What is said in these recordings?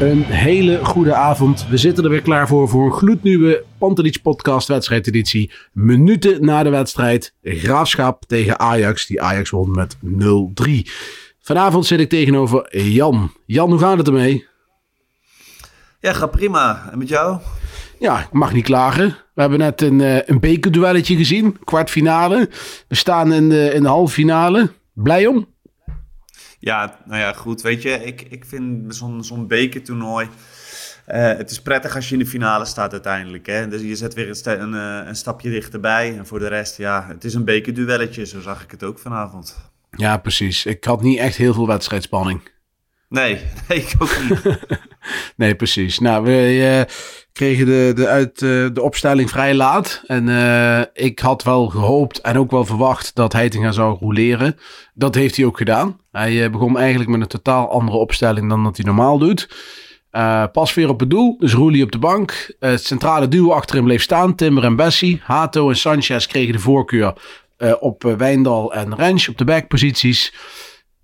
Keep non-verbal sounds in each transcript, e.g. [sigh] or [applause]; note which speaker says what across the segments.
Speaker 1: Een hele goede avond. We zitten er weer klaar voor voor een gloednieuwe Pantelich podcast wedstrijdeditie. Minuten na de wedstrijd. Graafschap tegen Ajax. Die Ajax won met 0-3. Vanavond zit ik tegenover Jan. Jan, hoe gaat het ermee?
Speaker 2: Ja, gaat prima. En met jou?
Speaker 1: Ja, ik mag niet klagen. We hebben net een, eh, een bekerduelletje gezien. Kwartfinale. We staan in de, in de halve finale. Blij om?
Speaker 2: Ja, nou ja, goed. Weet je, ik, ik vind zo'n zo'n bekertoernooi... eh, het is prettig als je in de finale staat uiteindelijk. Hè? Dus je zet weer een, sta- een, eh, een stapje dichterbij. En voor de rest, ja, het is een bekerduelletje. Zo zag ik het ook vanavond.
Speaker 1: Ja, precies. Ik had niet echt heel veel wedstrijdspanning.
Speaker 2: Nee, [laughs] nee, ik ook niet. [laughs]
Speaker 1: Nee, precies. Nou, we kregen de, de, uit, eh, de opstelling vrij laat. En eh, ik had wel gehoopt en ook wel verwacht dat Heitinga zou roleren. Dat heeft hij ook gedaan. Hij eh, begon eigenlijk met een totaal andere opstelling dan dat hij normaal doet. Pas weer op het doel, dus Roelie op de bank. Het centrale duo achterin bleef staan, Timber en Bessie. Hato en Sanchez kregen de voorkeur op Wijndal en Rens op de backposities.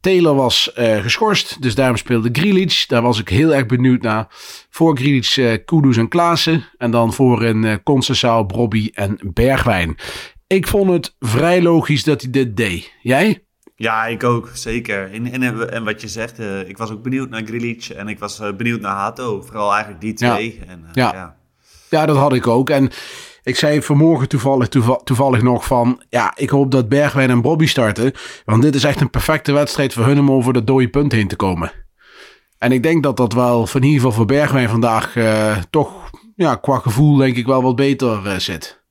Speaker 1: Taylor was eh, geschorst, dus daarom speelde Grealish. Daar was ik heel erg benieuwd naar. Voor Grealish eh Kudus en Klaassen. En dan voorin eh Conceição, Brobby en Bergwijn. Ik vond het vrij logisch dat hij dit deed. Jij?
Speaker 2: Ja, ik ook, zeker. En, en, en wat je zegt, ik was ook benieuwd naar Grilic en ik was benieuwd naar Hato. Vooral eigenlijk die
Speaker 1: Ja.
Speaker 2: twee. En, eh,
Speaker 1: Ja.
Speaker 2: ja.
Speaker 1: Ja, dat had ik ook. En ik zei vanmorgen toevallig, toeval- toevallig nog van... Ja, ik hoop dat Bergwijn en Brobby starten. Want dit is echt een perfecte wedstrijd voor hun om over dat dode punt heen te komen. En ik denk dat dat wel, van in ieder geval voor Bergwijn vandaag... eh, toch, ja, qua gevoel denk ik wel wat beter eh, zit.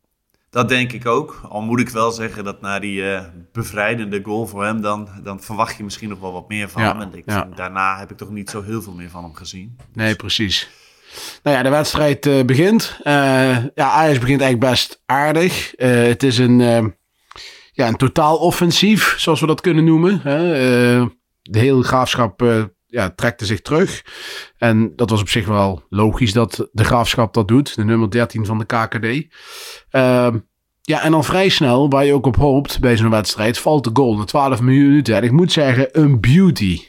Speaker 2: Dat denk ik ook. Al moet ik wel zeggen dat na die eh, bevrijdende goal voor hem, dan, dan verwacht je misschien nog wel wat meer van
Speaker 1: Ja,
Speaker 2: hem. En ik,
Speaker 1: ja.
Speaker 2: daarna heb ik toch niet zo heel veel meer van hem gezien.
Speaker 1: Nee, precies. Nou ja, de wedstrijd eh, begint. Eh, ja, Ajax begint eigenlijk best aardig. Eh, het is een, ja, een totaal offensief, zoals we dat kunnen noemen. Hè. De hele graafschap ja, trekte zich terug. En dat was op zich wel logisch dat de graafschap dat doet. De nummer 13 van de KKD. Ja, en dan vrij snel, waar je ook op hoopt bij zo'n wedstrijd, valt de goal na 12 minuten. En ik moet zeggen, een beauty.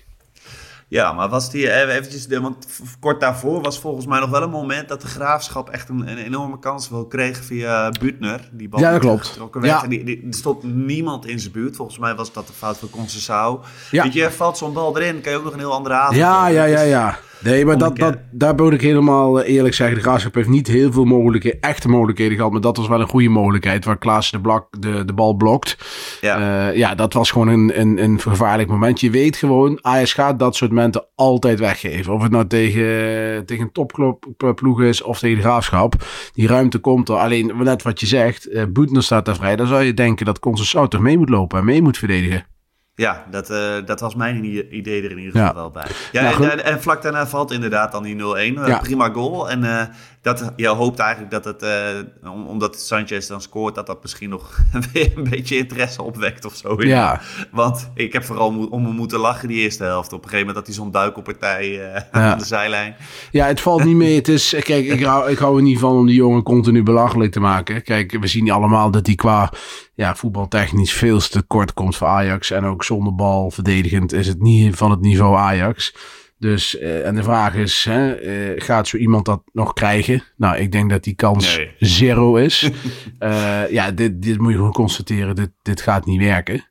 Speaker 2: Ja, maar was die eh, eventjes, want kort daarvoor was volgens mij nog wel een moment dat de graafschap echt een, een enorme kans wel kreeg via Butner. Die bal
Speaker 1: Ja, dat klopt.
Speaker 2: werd.
Speaker 1: Ja.
Speaker 2: En die, die, er stond niemand in zijn buurt. Volgens mij was dat de fout van Conceição.
Speaker 1: Ja.
Speaker 2: Weet je, valt zo'n bal erin, kan je ook nog een heel andere avond
Speaker 1: Ja,
Speaker 2: hebben.
Speaker 1: ja, ja,
Speaker 2: Dus-
Speaker 1: ja. Nee, maar dat, dat, daar moet ik helemaal eh, eerlijk zeggen. De Graafschap heeft niet heel veel mogelijkheden, echte mogelijkheden gehad. Maar dat was wel een goede mogelijkheid. Waar Klaas de, blok, de, de bal blokt.
Speaker 2: Ja.
Speaker 1: Eh, ja, dat was gewoon een, een, een gevaarlijk moment. Je weet gewoon, Ajax gaat dat soort momenten altijd weggeven. Of het nou tegen, tegen een topploeg is of tegen de Graafschap. Die ruimte komt er. Alleen, net wat je zegt, eh Boetner staat daar vrij. Dan zou je denken dat Conceição toch mee moet lopen en mee moet verdedigen.
Speaker 2: Ja, dat, eh, dat was mijn idee er in ieder
Speaker 1: Ja.
Speaker 2: geval wel bij. Ja,
Speaker 1: Nou,
Speaker 2: en, en, vlak daarna valt inderdaad dan die 0-1. Eh,
Speaker 1: Ja.
Speaker 2: Prima goal. En eh, dat, je hoopt eigenlijk dat het, eh, om- omdat Sanchez dan scoort, dat dat misschien nog [laughs] weer een beetje interesse opwekt of zo.
Speaker 1: Ja.
Speaker 2: Want ik heb vooral mo- om hem moeten lachen die eerste helft. Op een gegeven moment dat hij zo'n duikelpartij eh,
Speaker 1: Ja.
Speaker 2: aan de zijlijn.
Speaker 1: Ja, het valt niet mee. Het is, kijk, ik hou, ik hou er niet van om die jongen continu belachelijk te maken. Kijk, we zien allemaal dat hij qua ja, voetbaltechnisch veel te kort komt voor Ajax. En ook zonder bal verdedigend is het niet van het niveau Ajax. Dus, eh, en de vraag is, hè, eh, gaat zo iemand dat nog krijgen? Nou, ik denk dat die kans
Speaker 2: Nee.
Speaker 1: zero is. [laughs] Eh, ja, dit, dit moet je gewoon constateren. Dit, dit gaat niet werken.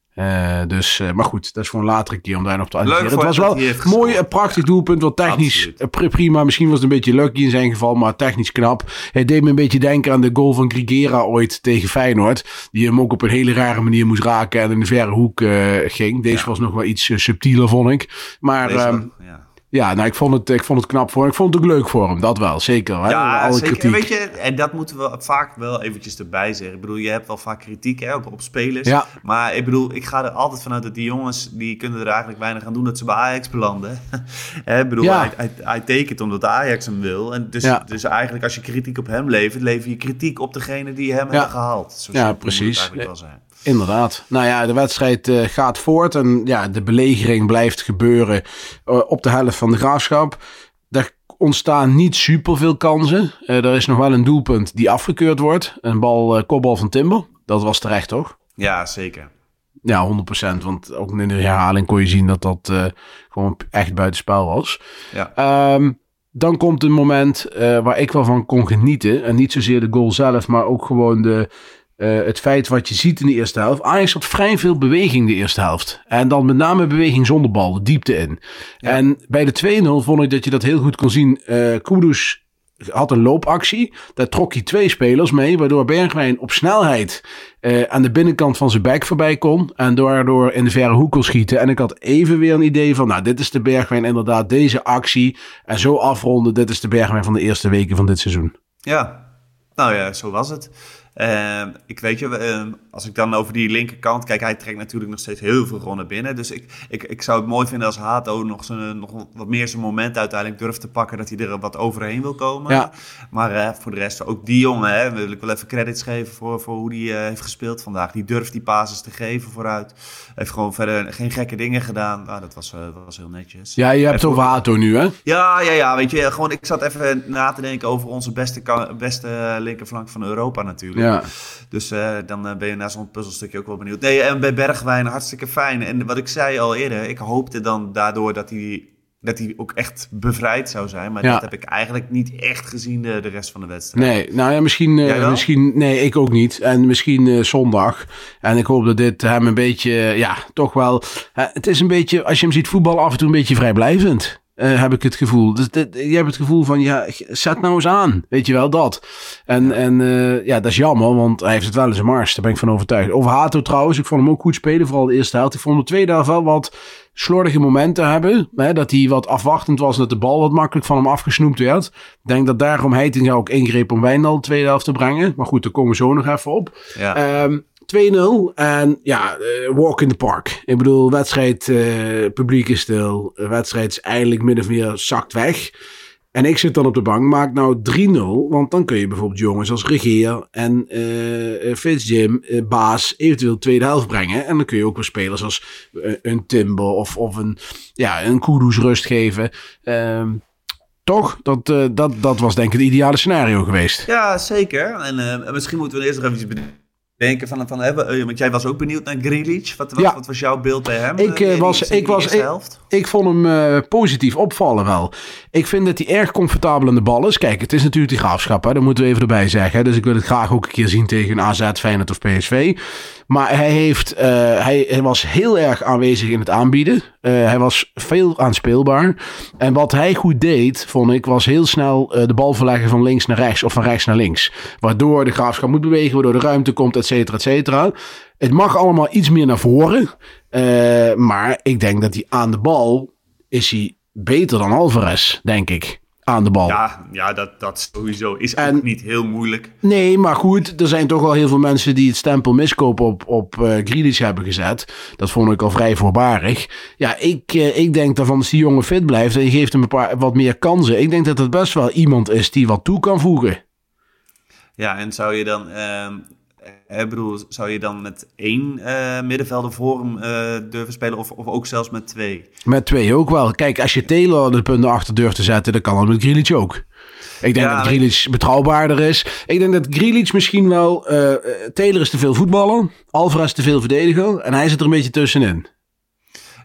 Speaker 1: Dus, maar goed, dat is voor een latere keer om daar nog te analyseren. Het was wel
Speaker 2: heeft
Speaker 1: mooi, een prachtig doelpunt. Wel technisch prima. Misschien was het een beetje lucky in zijn geval, maar technisch knap. Hij deed me een beetje denken aan de goal van Grigera ooit tegen Feyenoord. Die hem ook op een hele rare manier moest raken en in de verre hoek ging. Deze
Speaker 2: Ja.
Speaker 1: was nog wel iets subtieler, vond ik. Maar
Speaker 2: Deze
Speaker 1: ehm,
Speaker 2: ja.
Speaker 1: Ja, nou, ik vond, het, ik vond het knap voor hem. Ik vond het ook leuk voor hem, dat wel, zeker. Hè?
Speaker 2: Ja,
Speaker 1: Alle
Speaker 2: zeker.
Speaker 1: kritiek.
Speaker 2: Weet je, en dat moeten we vaak wel eventjes erbij zeggen. Ik bedoel, je hebt wel vaak kritiek hè, op, op spelers.
Speaker 1: Ja.
Speaker 2: Maar ik bedoel, ik ga er altijd vanuit dat die jongens... die kunnen er eigenlijk weinig aan doen dat ze bij Ajax belanden. [laughs] Hè, ik bedoel,
Speaker 1: Ja.
Speaker 2: hij, hij, hij tekent omdat Ajax hem wil. En dus,
Speaker 1: Ja.
Speaker 2: dus eigenlijk als je kritiek op hem levert... lever je kritiek op degene die hem
Speaker 1: Ja.
Speaker 2: hebben gehaald. Zo
Speaker 1: Ja,
Speaker 2: simpel moet het
Speaker 1: precies.
Speaker 2: eigenlijk wel zijn.
Speaker 1: Inderdaad. Nou ja, de wedstrijd eh, gaat voort en ja, de belegering blijft gebeuren eh, op de helft van de graafschap. Er ontstaan niet superveel kansen. Eh, er is nog wel een doelpunt die afgekeurd wordt. Een bal, kopbal van Timber. Dat was terecht, toch?
Speaker 2: Ja, zeker.
Speaker 1: Ja, 100%. Want ook in de herhaling kon je zien dat dat gewoon echt buitenspel was.
Speaker 2: Ja.
Speaker 1: Ehm, dan komt een moment waar ik wel van kon genieten. En niet zozeer de goal zelf, maar ook gewoon de, eh, het feit wat je ziet in de eerste helft. Ajax had vrij veel beweging de eerste helft. En dan met name beweging zonder bal, de diepte in. En bij de 2-0 vond ik dat je dat heel goed kon zien. Eh Kudus had een loopactie. Daar trok hij twee spelers mee. Waardoor Bergwijn op snelheid eh, aan de binnenkant van zijn bek voorbij kon. En daardoor in de verre hoek kon schieten. En ik had even weer een idee van... Nou, dit is de Bergwijn inderdaad. Deze actie. En zo afronden. Dit is de Bergwijn van de eerste weken van dit seizoen.
Speaker 2: Ja, nou ja, zo was het. Ehm, ik weet je, ehm, als ik dan over die linkerkant kijk, hij trekt natuurlijk nog steeds heel veel naar binnen. Dus ik, ik, ik zou het mooi vinden als Hato nog, zijn, nog wat meer zijn moment uiteindelijk durft te pakken, dat hij er wat overheen wil komen.
Speaker 1: Ja.
Speaker 2: Maar eh, voor de rest, ook die jongen, hè, wil ik wel even credits geven voor, voor hoe hij eh, heeft gespeeld vandaag. Die durft die passes te geven vooruit. Heeft gewoon verder geen gekke dingen gedaan. Nou, dat was, eh, dat was heel netjes.
Speaker 1: Ja, je hebt het over Hato nu, hè?
Speaker 2: ja, ja, ja, weet je, gewoon ik zat even na te denken over onze beste, beste linkerflank van Europa natuurlijk.
Speaker 1: Ja.
Speaker 2: Dus eh, dan eh, ben je naar zo'n puzzelstukje ook wel benieuwd. Nee, en bij Bergwijn hartstikke fijn. En wat ik zei al eerder, ik hoopte dan daardoor dat hij, dat hij ook echt bevrijd zou zijn. Maar
Speaker 1: Ja.
Speaker 2: dat heb ik eigenlijk niet echt gezien de, de rest van de wedstrijd.
Speaker 1: Nee, nou ja, misschien, eh, misschien, nee, ik ook niet. En misschien eh, zondag. En ik hoop dat dit hem een beetje, eh, ja, toch wel. eh, het is een beetje, als je hem ziet voetballen, af en toe een beetje vrijblijvend. Eh, heb ik het gevoel. Dus dit- je hebt het gevoel van, ja, zet nou eens aan. Weet je wel, dat. En, en eh, ja, dat is jammer, want hij heeft het wel in zijn mars. Daar ben ik van overtuigd. Over Hato trouwens, ik vond hem ook goed spelen, vooral de eerste helft. Ik vond de tweede helft wel wat slordige momenten hebben. Hè, dat hij wat afwachtend was, dat de bal wat makkelijk van hem afgesnoept werd. Ik denk dat daarom Heitinga ook ingreep om Wijndal de tweede helft te brengen. Maar goed, daar komen we zo nog even op.
Speaker 2: Ja.
Speaker 1: Ehm 2-0 en ja, eh, walk in the park. Ik bedoel, wedstrijd, eh, publiek is stil. De wedstrijd is eigenlijk min of meer zakt weg. En ik zit dan op de bank, maak nou 3-0. Want dan kun je bijvoorbeeld jongens als Regeer en eh eh, Fitzjim, Baas, eventueel tweede helft brengen. En dan kun je ook weer spelers als een Timber of, of een, ja, een Kudus rust geven. Ehm, toch? Dat, dat, dat was denk ik het ideale scenario geweest.
Speaker 2: Ja, zeker. En misschien moeten we eerst nog even van... van hè, we- want jij was ook benieuwd naar Grealish. Wat, wat,
Speaker 1: Ja.
Speaker 2: wat was jouw beeld bij hem?
Speaker 1: Ik,
Speaker 2: eh,
Speaker 1: eh, was- ik was- ik- vond hem eh, positief opvallen wel. Ik vind dat hij erg comfortabel in de bal is. Kijk, het is natuurlijk die graafschap, hè? dat moeten we even erbij zeggen. hè. Dus ik wil het graag ook een keer zien tegen AZ, Feyenoord of PSV. Maar hij, heeft, eh, hij, hij was heel erg aanwezig in het aanbieden. Eh, hij was veel aanspeelbaar. En wat hij goed deed, vond ik, was heel snel eh, de bal verleggen van links naar rechts of van rechts naar links. Waardoor de graafschap moet bewegen, waardoor de ruimte komt, et cetera, et cetera. Het mag allemaal iets meer naar voren. Eh, maar ik denk dat hij aan de bal is hij beter dan Alvarez, denk ik. Aan de bal.
Speaker 2: Ja, ja dat, dat sowieso is
Speaker 1: En-
Speaker 2: ook niet heel moeilijk.
Speaker 1: Nee, maar goed, er zijn toch wel heel veel mensen die het stempel miskoop op, op Grealish hebben gezet. Dat vond ik al vrij voorbarig. Ja, ik, eh, ik denk dat als die jongen fit blijft en je geeft hem een paar wat meer kansen. Ik denk dat het best wel iemand is die wat toe kan voegen.
Speaker 2: Ja, en zou je dan... ehm, eh, ik bedoel, zou je dan met één eh, middenvelder voor hem eh, durven spelen? Of, of ook zelfs met twee?
Speaker 1: Met twee ook wel. Kijk, als je Taylor de punten achter durft te zetten, dan kan dat met Grealish ook. Ik denk
Speaker 2: Ja,
Speaker 1: dat Grealish betrouwbaarder is. Ik denk dat Grealish misschien wel... eh, eh, Taylor is te veel voetballer. Alvarez te veel verdediger. En hij zit er een beetje tussenin.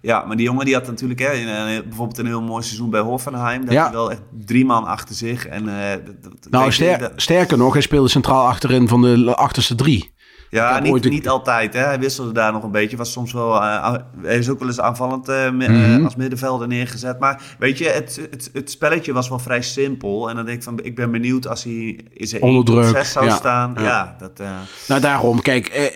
Speaker 2: Ja, maar die jongen die had natuurlijk hè, in, eh, bijvoorbeeld een heel mooi seizoen bij Hoffenheim. Dat
Speaker 1: Ja.
Speaker 2: hij wel echt drie man achter zich. En, eh, dat-
Speaker 1: Nou, ster- sterker nog, hij speelde centraal achterin van de achterste drie.
Speaker 2: Ja, niet,
Speaker 1: een-
Speaker 2: niet altijd. Hè. Hij wisselde daar nog een beetje. Was soms wel, eh, hij is ook wel eens aanvallend eh, me-
Speaker 1: Mhm.
Speaker 2: eh, als middenvelder neergezet. Maar weet je, het, het, het spelletje was wel vrij simpel. En dan denk ik van, ik ben benieuwd als hij is er
Speaker 1: Onder
Speaker 2: 1 tot
Speaker 1: druk,
Speaker 2: 6 zou
Speaker 1: ja.
Speaker 2: staan.
Speaker 1: Ja.
Speaker 2: Ja, dat... eh,
Speaker 1: Nou, daarom. Kijk, eh, eh,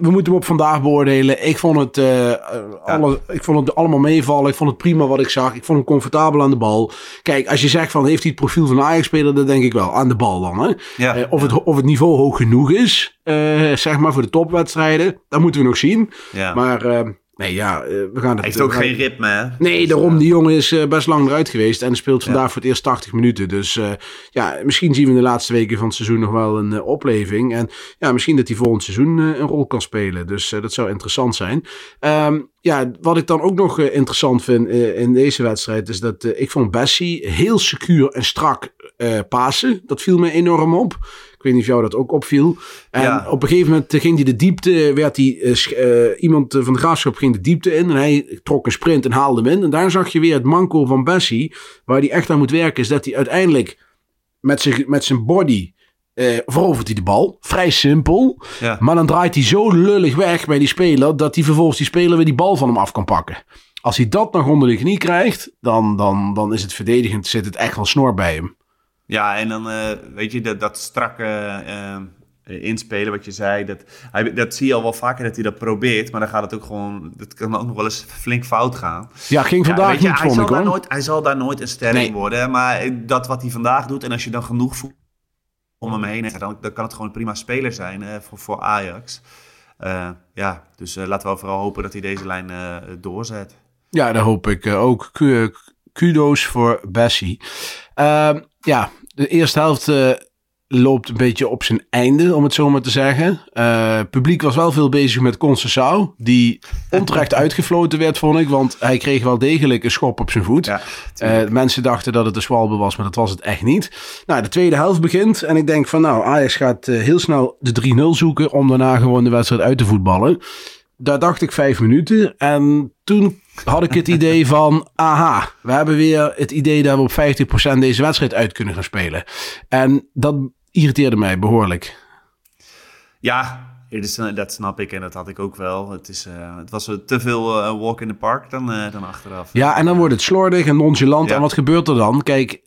Speaker 1: we moeten hem op vandaag beoordelen. Ik vond het, eh, eh, alle, ik vond het allemaal meevallen. Ik vond het prima wat ik zag. Ik vond hem comfortabel aan de bal. Kijk, als je zegt van, heeft hij het profiel van een Ajax-speler? Dan denk ik wel. Aan de bal dan, hè? Eh, of, het, of het niveau hoog genoeg is, eh, zeg maar, voor de topwedstrijden. Dat moeten we nog zien.
Speaker 2: ja.
Speaker 1: Maar, eh, nee, ja, eh, we gaan het...
Speaker 2: hij heeft ook
Speaker 1: gaan-
Speaker 2: geen ritme, hè.
Speaker 1: Nee,
Speaker 2: Dus,
Speaker 1: daarom.
Speaker 2: eh,
Speaker 1: Die jongen is eh, best lang eruit geweest. En speelt vandaag voor het eerst 80 minuten. Dus eh, ja, misschien zien we in de laatste weken van het seizoen nog wel een eh, opleving. En ja, misschien dat hij volgend seizoen eh, een rol kan spelen. Dus eh, dat zou interessant zijn. Ehm, ja, wat ik dan ook nog eh, interessant vind eh, in deze wedstrijd... is dat eh, ik vond Bessie heel secuur en strak eh pasen. Dat viel me enorm op. Ik weet niet of jou dat ook opviel. En
Speaker 2: Ja.
Speaker 1: op een gegeven moment ging hij de diepte, werd hij, eh, eh, iemand eh, van de graafschap ging de diepte in en hij trok een sprint en haalde hem in. En daar zag je weer het manco van Bessie, waar hij echt aan moet werken, is dat hij uiteindelijk met zijn, met zijn body eh, verovert hij de bal. Vrij simpel.
Speaker 2: Ja.
Speaker 1: Maar dan draait hij zo lullig weg bij die speler, dat hij vervolgens die speler weer die bal van hem af kan pakken. Als hij dat nog onder de knie krijgt, dan, dan, dan is het verdedigend, zit het echt wel snor bij hem.
Speaker 2: Ja, en dan eh, weet je, dat, dat strakke eh, inspelen wat je zei, dat, hij, dat zie je al wel vaker dat hij dat probeert, maar dan gaat het ook gewoon, dat kan ook nog wel eens flink fout gaan.
Speaker 1: Ja, ging
Speaker 2: Ja,
Speaker 1: vandaag
Speaker 2: weet je,
Speaker 1: niet,
Speaker 2: hij, zal
Speaker 1: ik
Speaker 2: daar
Speaker 1: hoor.
Speaker 2: nooit, hij zal daar nooit een ster
Speaker 1: Nee.
Speaker 2: in worden, maar dat wat hij vandaag doet en als je dan genoeg voelt om hem heen dan, dan kan het gewoon een prima speler zijn eh, voor, voor Ajax. Eh, ja, dus eh, laten we vooral hopen dat hij deze lijn eh, doorzet.
Speaker 1: Ja, dat hoop ik eh, ook. Ku- Kudos voor Bessie. Ehm, ja, de eerste helft eh, loopt een beetje op zijn einde, om het zo maar te zeggen. Eh, Het publiek was wel veel bezig met Concessao, die onterecht [laughs] uitgefloten werd, vond ik. Want hij kreeg wel degelijk een schop op zijn voet.
Speaker 2: Ja,
Speaker 1: Eh, mensen dachten dat het een Swalbe was, maar dat was het echt niet. Nou, de tweede helft begint en ik denk van nou, Ajax gaat heel snel de 3-0 zoeken om daarna gewoon de wedstrijd uit te voetballen. Daar dacht ik vijf minuten en toen had ik het idee van, aha, we hebben weer het idee dat we op 50% deze wedstrijd uit kunnen gaan spelen. En dat irriteerde mij behoorlijk.
Speaker 2: Ja, eh, dat snap ik en dat had ik ook wel. Het, is, eh, het was eh, te veel walk in the park dan, dan achteraf.
Speaker 1: Ja, en dan wordt het slordig en nonchalant.
Speaker 2: Ja.
Speaker 1: En wat gebeurt er dan? Kijk,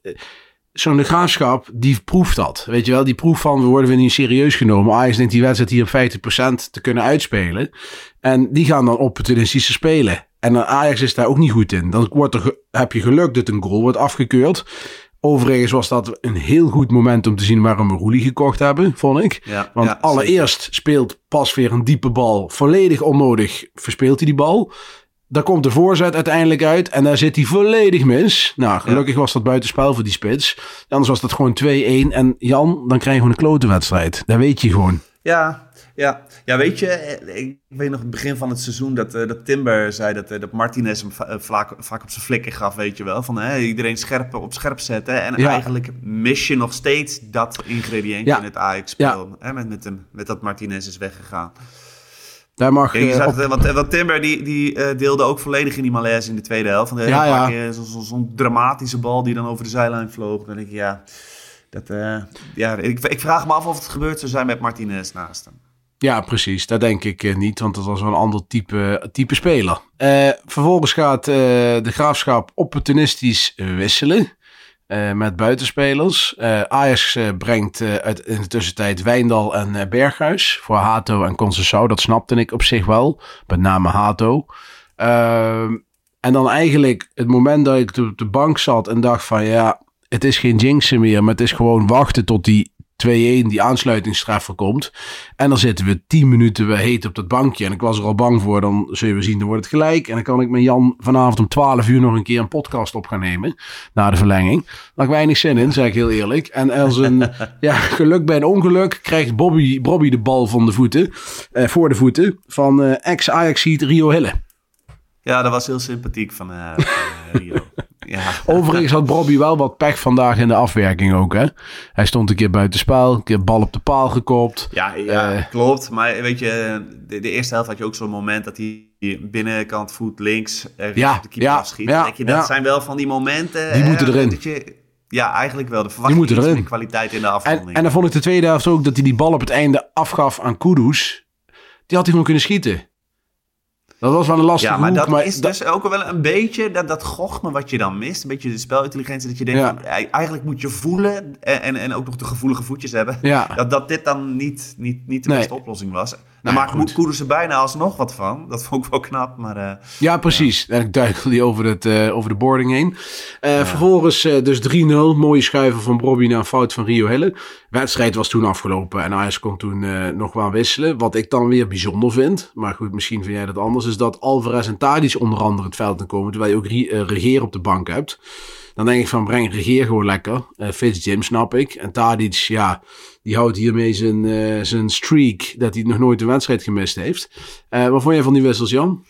Speaker 1: zo'n graafschap, die proeft dat. Weet je wel, die proeft van, we worden weer niet serieus genomen. Ajax denkt die wedstrijd hier op 50% te kunnen uitspelen. En die gaan dan opportunistische spelen. En dan Ajax is daar ook niet goed in. Dan wordt er, heb je geluk dat een goal wordt afgekeurd. Overigens was dat een heel goed moment om te zien waarom we Roelie gekocht hebben, vond ik.
Speaker 2: Ja,
Speaker 1: Want
Speaker 2: ja,
Speaker 1: allereerst speelt pas weer een diepe bal. Volledig onnodig verspeelt hij die bal. Daar komt de voorzet uiteindelijk uit. En daar zit hij volledig mis. Nou, gelukkig was dat buitenspel voor die spits. Anders was dat gewoon 2-1. En Jan, dan krijgen we een klote wedstrijd. Dat weet je gewoon.
Speaker 2: Ja, ja. ja, weet je, eh, ik weet nog het begin van het seizoen dat, eh, dat Timber zei dat, eh, dat Martinez hem va- vaak, vaak op zijn flikken gaf, weet je wel. Van hè, iedereen scherp op scherp zetten. En
Speaker 1: Ja.
Speaker 2: eigenlijk mis je nog steeds dat ingrediëntje
Speaker 1: Ja.
Speaker 2: in het Ajax-spel. Hè, met, met, hem, met dat Martinez is weggegaan.
Speaker 1: Daar mag
Speaker 2: je zag
Speaker 1: op-
Speaker 2: want, want Timber die, die eh, deelde ook volledig in die malaise in de tweede helft. Want, eh,
Speaker 1: Ja, ja.
Speaker 2: keer zo- zo- Zo'n dramatische bal die dan over de zijlijn vloog. Dan denk ik, ja, dat, ja ik, ik vraag me af of het gebeurd zou zijn met Martinez naast hem.
Speaker 1: Ja, precies. Dat denk ik eh, niet, want dat was wel een ander type, type speler. Eh, vervolgens gaat eh, de graafschap opportunistisch wisselen met buitenspelers. Ajax brengt uit, in de tussentijd Wijndal en Berghuis voor Hato en Concessao. Dat snapte ik op zich wel, met name Hato. Ehm, en dan eigenlijk het moment dat ik op de bank zat en dacht van ja, het is geen jinxen meer, maar het is gewoon wachten tot die 2-1, die aansluitingstreffer komt. En dan zitten we 10 minuten weer heet op dat bankje. En ik was er al bang voor, dan zullen we zien, dan wordt het gelijk. En dan kan ik met Jan vanavond om 12 uur nog een keer een podcast op gaan nemen. Na de verlenging. Daar had ik weinig zin in, zeg ik heel eerlijk. En als een [laughs] ja, geluk bij een ongeluk krijgt Bobby, Bobby de bal van de voeten, eh, voor de voeten van eh, ex-Ajaxiet Rio Hille.
Speaker 2: Ja, dat was heel sympathiek van eh, van, eh, Rio. [laughs] Ja.
Speaker 1: Overigens had Bobby wel wat pech vandaag in de afwerking ook. Hè? Hij stond een keer buiten spel, een keer bal op de paal gekopt.
Speaker 2: Ja, ja
Speaker 1: Eh.
Speaker 2: klopt. Maar weet je, de, de eerste helft had je ook zo'n moment dat hij binnenkant voet links
Speaker 1: Ja,
Speaker 2: op de keeper
Speaker 1: ja,
Speaker 2: afschiet.
Speaker 1: ja,
Speaker 2: Denk je, dat
Speaker 1: ja.
Speaker 2: zijn wel van die momenten.
Speaker 1: Die moeten erin.
Speaker 2: Dat je, ja, eigenlijk wel. De verwachting iets meer kwaliteit in de
Speaker 1: En,
Speaker 2: afronding.
Speaker 1: en dan vond ik de tweede helft ook dat hij die bal op het einde afgaf aan Kudus. Die had hij gewoon kunnen schieten. Dat was wel een lastige
Speaker 2: Ja, maar
Speaker 1: hoek,
Speaker 2: dat
Speaker 1: maar
Speaker 2: is dus ook wel een beetje dat, dat gochme wat je dan mist. Een beetje de spelintelligentie dat je denkt,
Speaker 1: Ja.
Speaker 2: van, eigenlijk moet je voelen en, en, en ook nog de gevoelige voetjes hebben.
Speaker 1: Ja.
Speaker 2: Dat, dat dit dan niet, niet, niet de
Speaker 1: Nee.
Speaker 2: beste oplossing was. Daar
Speaker 1: Nou,
Speaker 2: maakt
Speaker 1: goed.
Speaker 2: Koeders er bijna alsnog wat van. Dat vond ik wel knap, maar... eh,
Speaker 1: Ja, precies. En ik duikel die over, het, eh, over de boarding heen. Eh, Vervolgens dus 3-0. Mooie schuiven van Bobby naar een fout van Rio Hille. wedstrijd was toen afgelopen en Ajax kon toen nog wel wisselen. Wat ik dan weer bijzonder vind, maar goed, misschien vind jij dat anders, is dat Alvarez en Tadic onder andere het veld in komen, terwijl je ook Regeer op de bank hebt. Dan denk ik van, breng Regeer gewoon lekker. Eh Fitz Jim snap ik. En Tadic, ja, die houdt hiermee zijn, eh, zijn streak dat hij nog nooit een wedstrijd gemist heeft. Eh, wat vond jij van die wissels, Jan?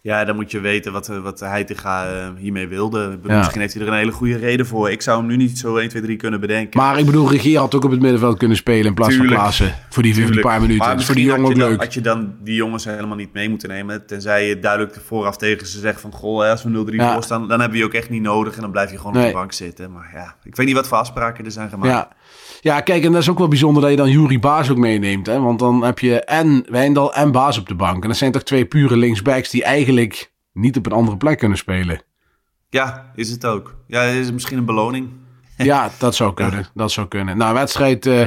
Speaker 2: Ja, dan moet je weten wat, eh, wat Heitinga hiermee wilde.
Speaker 1: Ja.
Speaker 2: Misschien heeft hij er een hele goede reden voor. Ik zou hem nu niet zo 1, 2, 3 kunnen bedenken.
Speaker 1: Maar ik bedoel, Regeer had ook op het middenveld kunnen spelen in plaats
Speaker 2: Tuurlijk.
Speaker 1: van Klaassen. Voor die,
Speaker 2: Tuurlijk.
Speaker 1: paar minuten.
Speaker 2: Maar
Speaker 1: Dat is voor die jongen ook
Speaker 2: had je
Speaker 1: leuk.
Speaker 2: dan- Had je dan die jongens helemaal niet mee moeten nemen. Tenzij je duidelijk vooraf tegen ze zegt van... Goh, hè, als we 0-3
Speaker 1: Ja.
Speaker 2: voor staan, dan hebben we je ook echt niet nodig. En dan blijf je gewoon op de bank zitten. Maar ja, ik weet niet wat voor afspraken er zijn gemaakt.
Speaker 1: Ja. Ja, kijk, en dat is ook wel bijzonder dat je dan Jury Baas ook meeneemt. Hè? Want dan heb je en Wijndal en Baas op de bank. En dat zijn toch twee pure linksbacks die eigenlijk niet op een andere plek kunnen spelen.
Speaker 2: Ja, is het ook. Ja, is het misschien een beloning. [laughs]
Speaker 1: Ja, dat zou kunnen. Dat zou kunnen. Nou, de wedstrijd eh,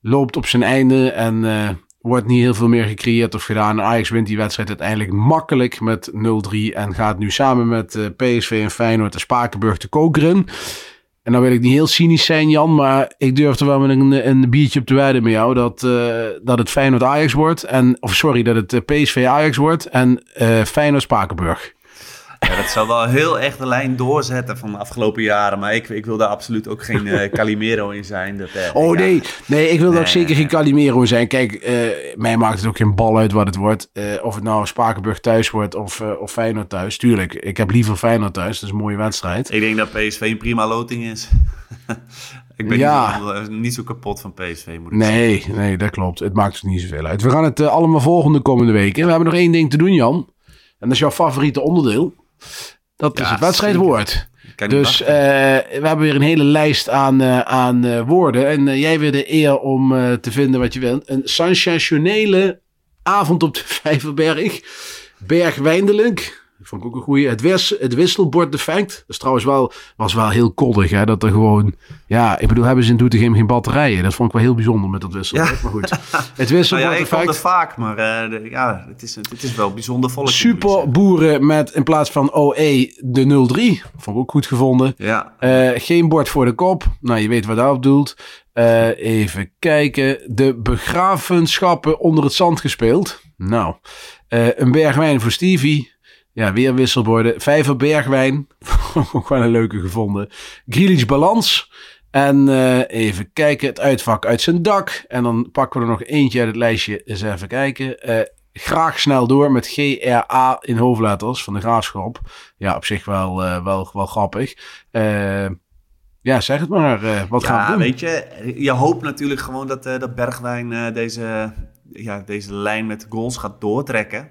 Speaker 1: loopt op zijn einde en eh, wordt niet heel veel meer gecreëerd of gedaan. Ajax wint die wedstrijd uiteindelijk makkelijk met 0-3 en gaat nu samen met eh, PSV en Feyenoord de Spakenburg te kokeren. En dan wil ik niet heel cynisch zijn, Jan, maar ik durf er wel met een, een biertje op te wijden met jou dat, eh, dat het Feyenoord Ajax wordt. En, of sorry, dat het eh, PSV Ajax wordt en eh Feyenoord Spakenburg.
Speaker 2: Ja, dat zal wel heel echt de lijn doorzetten van de afgelopen jaren. Maar ik, ik wil daar absoluut ook geen eh, [laughs] Calimero in zijn. Dat, eh,
Speaker 1: Oh
Speaker 2: ja.
Speaker 1: nee, nee, ik wil er ook
Speaker 2: Nee,
Speaker 1: zeker
Speaker 2: nee,
Speaker 1: geen Calimero zijn. Kijk, eh, mij maakt het ook geen bal uit wat het wordt. Of het nou Spakenburg thuis wordt of, of Feyenoord thuis. Tuurlijk, ik heb liever Feyenoord thuis. Dat is een mooie wedstrijd.
Speaker 2: Ik denk dat PSV een prima loting is. [laughs] ik ben
Speaker 1: Ja.
Speaker 2: niet, niet zo kapot van PSV, moet ik zeggen.
Speaker 1: Nee, nee, dat klopt. Het maakt er niet zoveel uit. We gaan het allemaal volgen de komende weken. We hebben nog één ding te doen, Jan. En dat is jouw favoriete onderdeel. Dat is het
Speaker 2: kan niet
Speaker 1: Dus eh, we hebben weer een hele lijst aan, eh, aan eh, woorden. En jij weer de eer om te vinden wat je wilt. Een sensationele avond op de [laughs] Vijverberg. Bergwijndelijk. Dat vond ik ook een goeie. Het, wis, het wisselborddefect. Dat is trouwens wel, was wel heel koddig. Hè? Dat er gewoon... Ja, ik bedoel, hebben ze in Doetinchem geen batterijen? Dat vond ik wel heel bijzonder met dat wisselbord.
Speaker 2: Ja.
Speaker 1: Maar goed. Het
Speaker 2: nou ja, ik vond het vaak, maar eh, de- ja, het is, het is wel bijzonder volk.
Speaker 1: Super boeren met in plaats van OE de 03. Vond ik ook goed gevonden.
Speaker 2: Ja,
Speaker 1: Eh, geen bord voor de kop. Nou, je weet wat daarop doelt. Eh, even kijken. De begravenschappen onder het zand gespeeld. Nou, een berg wijn voor Stevie. Ja, weer wisselborden. Vijver bergwijn. [laughs] Ook wel een leuke gevonden. Grealish balans. En eh, even kijken. Het uitvak uit zijn dak. En dan pakken we er nog eentje uit het lijstje. Eens even kijken. Eh, graag snel door met GRA in hoofdletters van de graafschap. Ja, op zich wel, eh, wel, wel grappig. Ja, zeg het maar. wat gaan we
Speaker 2: ja
Speaker 1: doen?
Speaker 2: weet je, je hoopt natuurlijk gewoon dat, dat Bergwijn deze, ja, deze lijn met goals gaat doortrekken.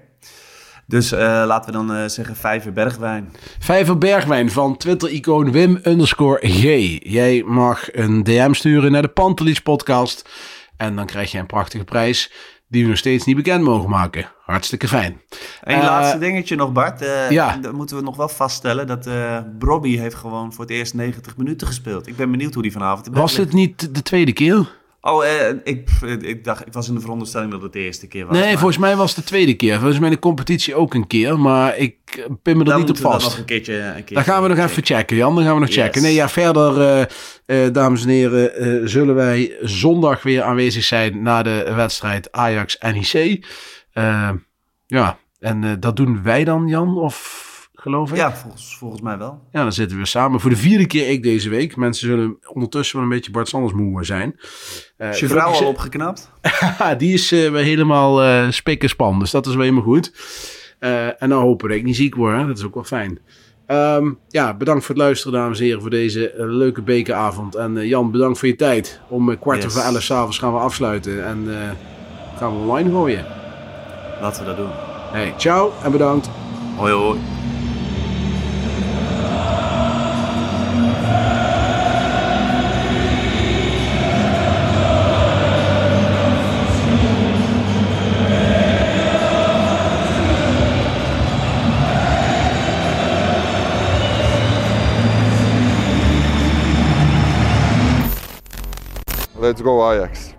Speaker 2: Dus eh, laten we dan eh, zeggen Vijver Bergwijn.
Speaker 1: Vijver Bergwijn van Twitter-icoon Wim underscore G. Jij mag een DM sturen naar de Pantelis podcast. En dan krijg je een prachtige prijs die we nog steeds niet bekend mogen maken. Hartstikke fijn.
Speaker 2: Eén
Speaker 1: Eh,
Speaker 2: laatste dingetje nog, Bart.
Speaker 1: Ja.
Speaker 2: Dan moeten we nog wel vaststellen dat eh Brobby heeft gewoon voor het eerst 90 minuten gespeeld. Ik ben benieuwd hoe die vanavond
Speaker 1: Was het niet de tweede keer?
Speaker 2: Oh, eh, ik, ik dacht, ik was in de veronderstelling dat het de eerste keer was.
Speaker 1: Nee,
Speaker 2: maar
Speaker 1: volgens mij was het de tweede keer. Volgens mij de competitie ook een keer. Maar ik eh, pin me er
Speaker 2: dan
Speaker 1: niet op vast.
Speaker 2: nog een keertje, een keertje
Speaker 1: Dan gaan we nog even checken, Jan. Dan gaan we nog
Speaker 2: Yes.
Speaker 1: checken. Nee, ja, verder, eh, eh, dames en heren, eh, zullen wij zondag weer aanwezig zijn na de wedstrijd Ajax-NEC. Eh, ja, en eh, dat doen wij dan, Jan, of geloof ik?
Speaker 2: Ja, volgens, volgens mij wel.
Speaker 1: Ja, dan zitten we samen. Voor de vierde keer ik deze week. Mensen zullen ondertussen wel een beetje Bart Sanders moe zijn. Eh,
Speaker 2: Is je vrouw al opgeknapt? [laughs]
Speaker 1: Die is eh, weer helemaal eh spik en span. Dus dat is wel helemaal goed. Eh, en dan hopen dat ik niet ziek word. Hè? Dat is ook wel fijn. Ehm, ja, bedankt voor het luisteren, dames en heren, voor deze leuke bekeravond. En eh, Jan, bedankt voor je tijd. Om kwart
Speaker 2: Yes.
Speaker 1: over elf s'avonds gaan we afsluiten. En eh, gaan we online gooien.
Speaker 2: Laten we dat doen.
Speaker 1: Hey, ciao en bedankt.
Speaker 2: Hoi hoi.
Speaker 3: Let's go Ajax.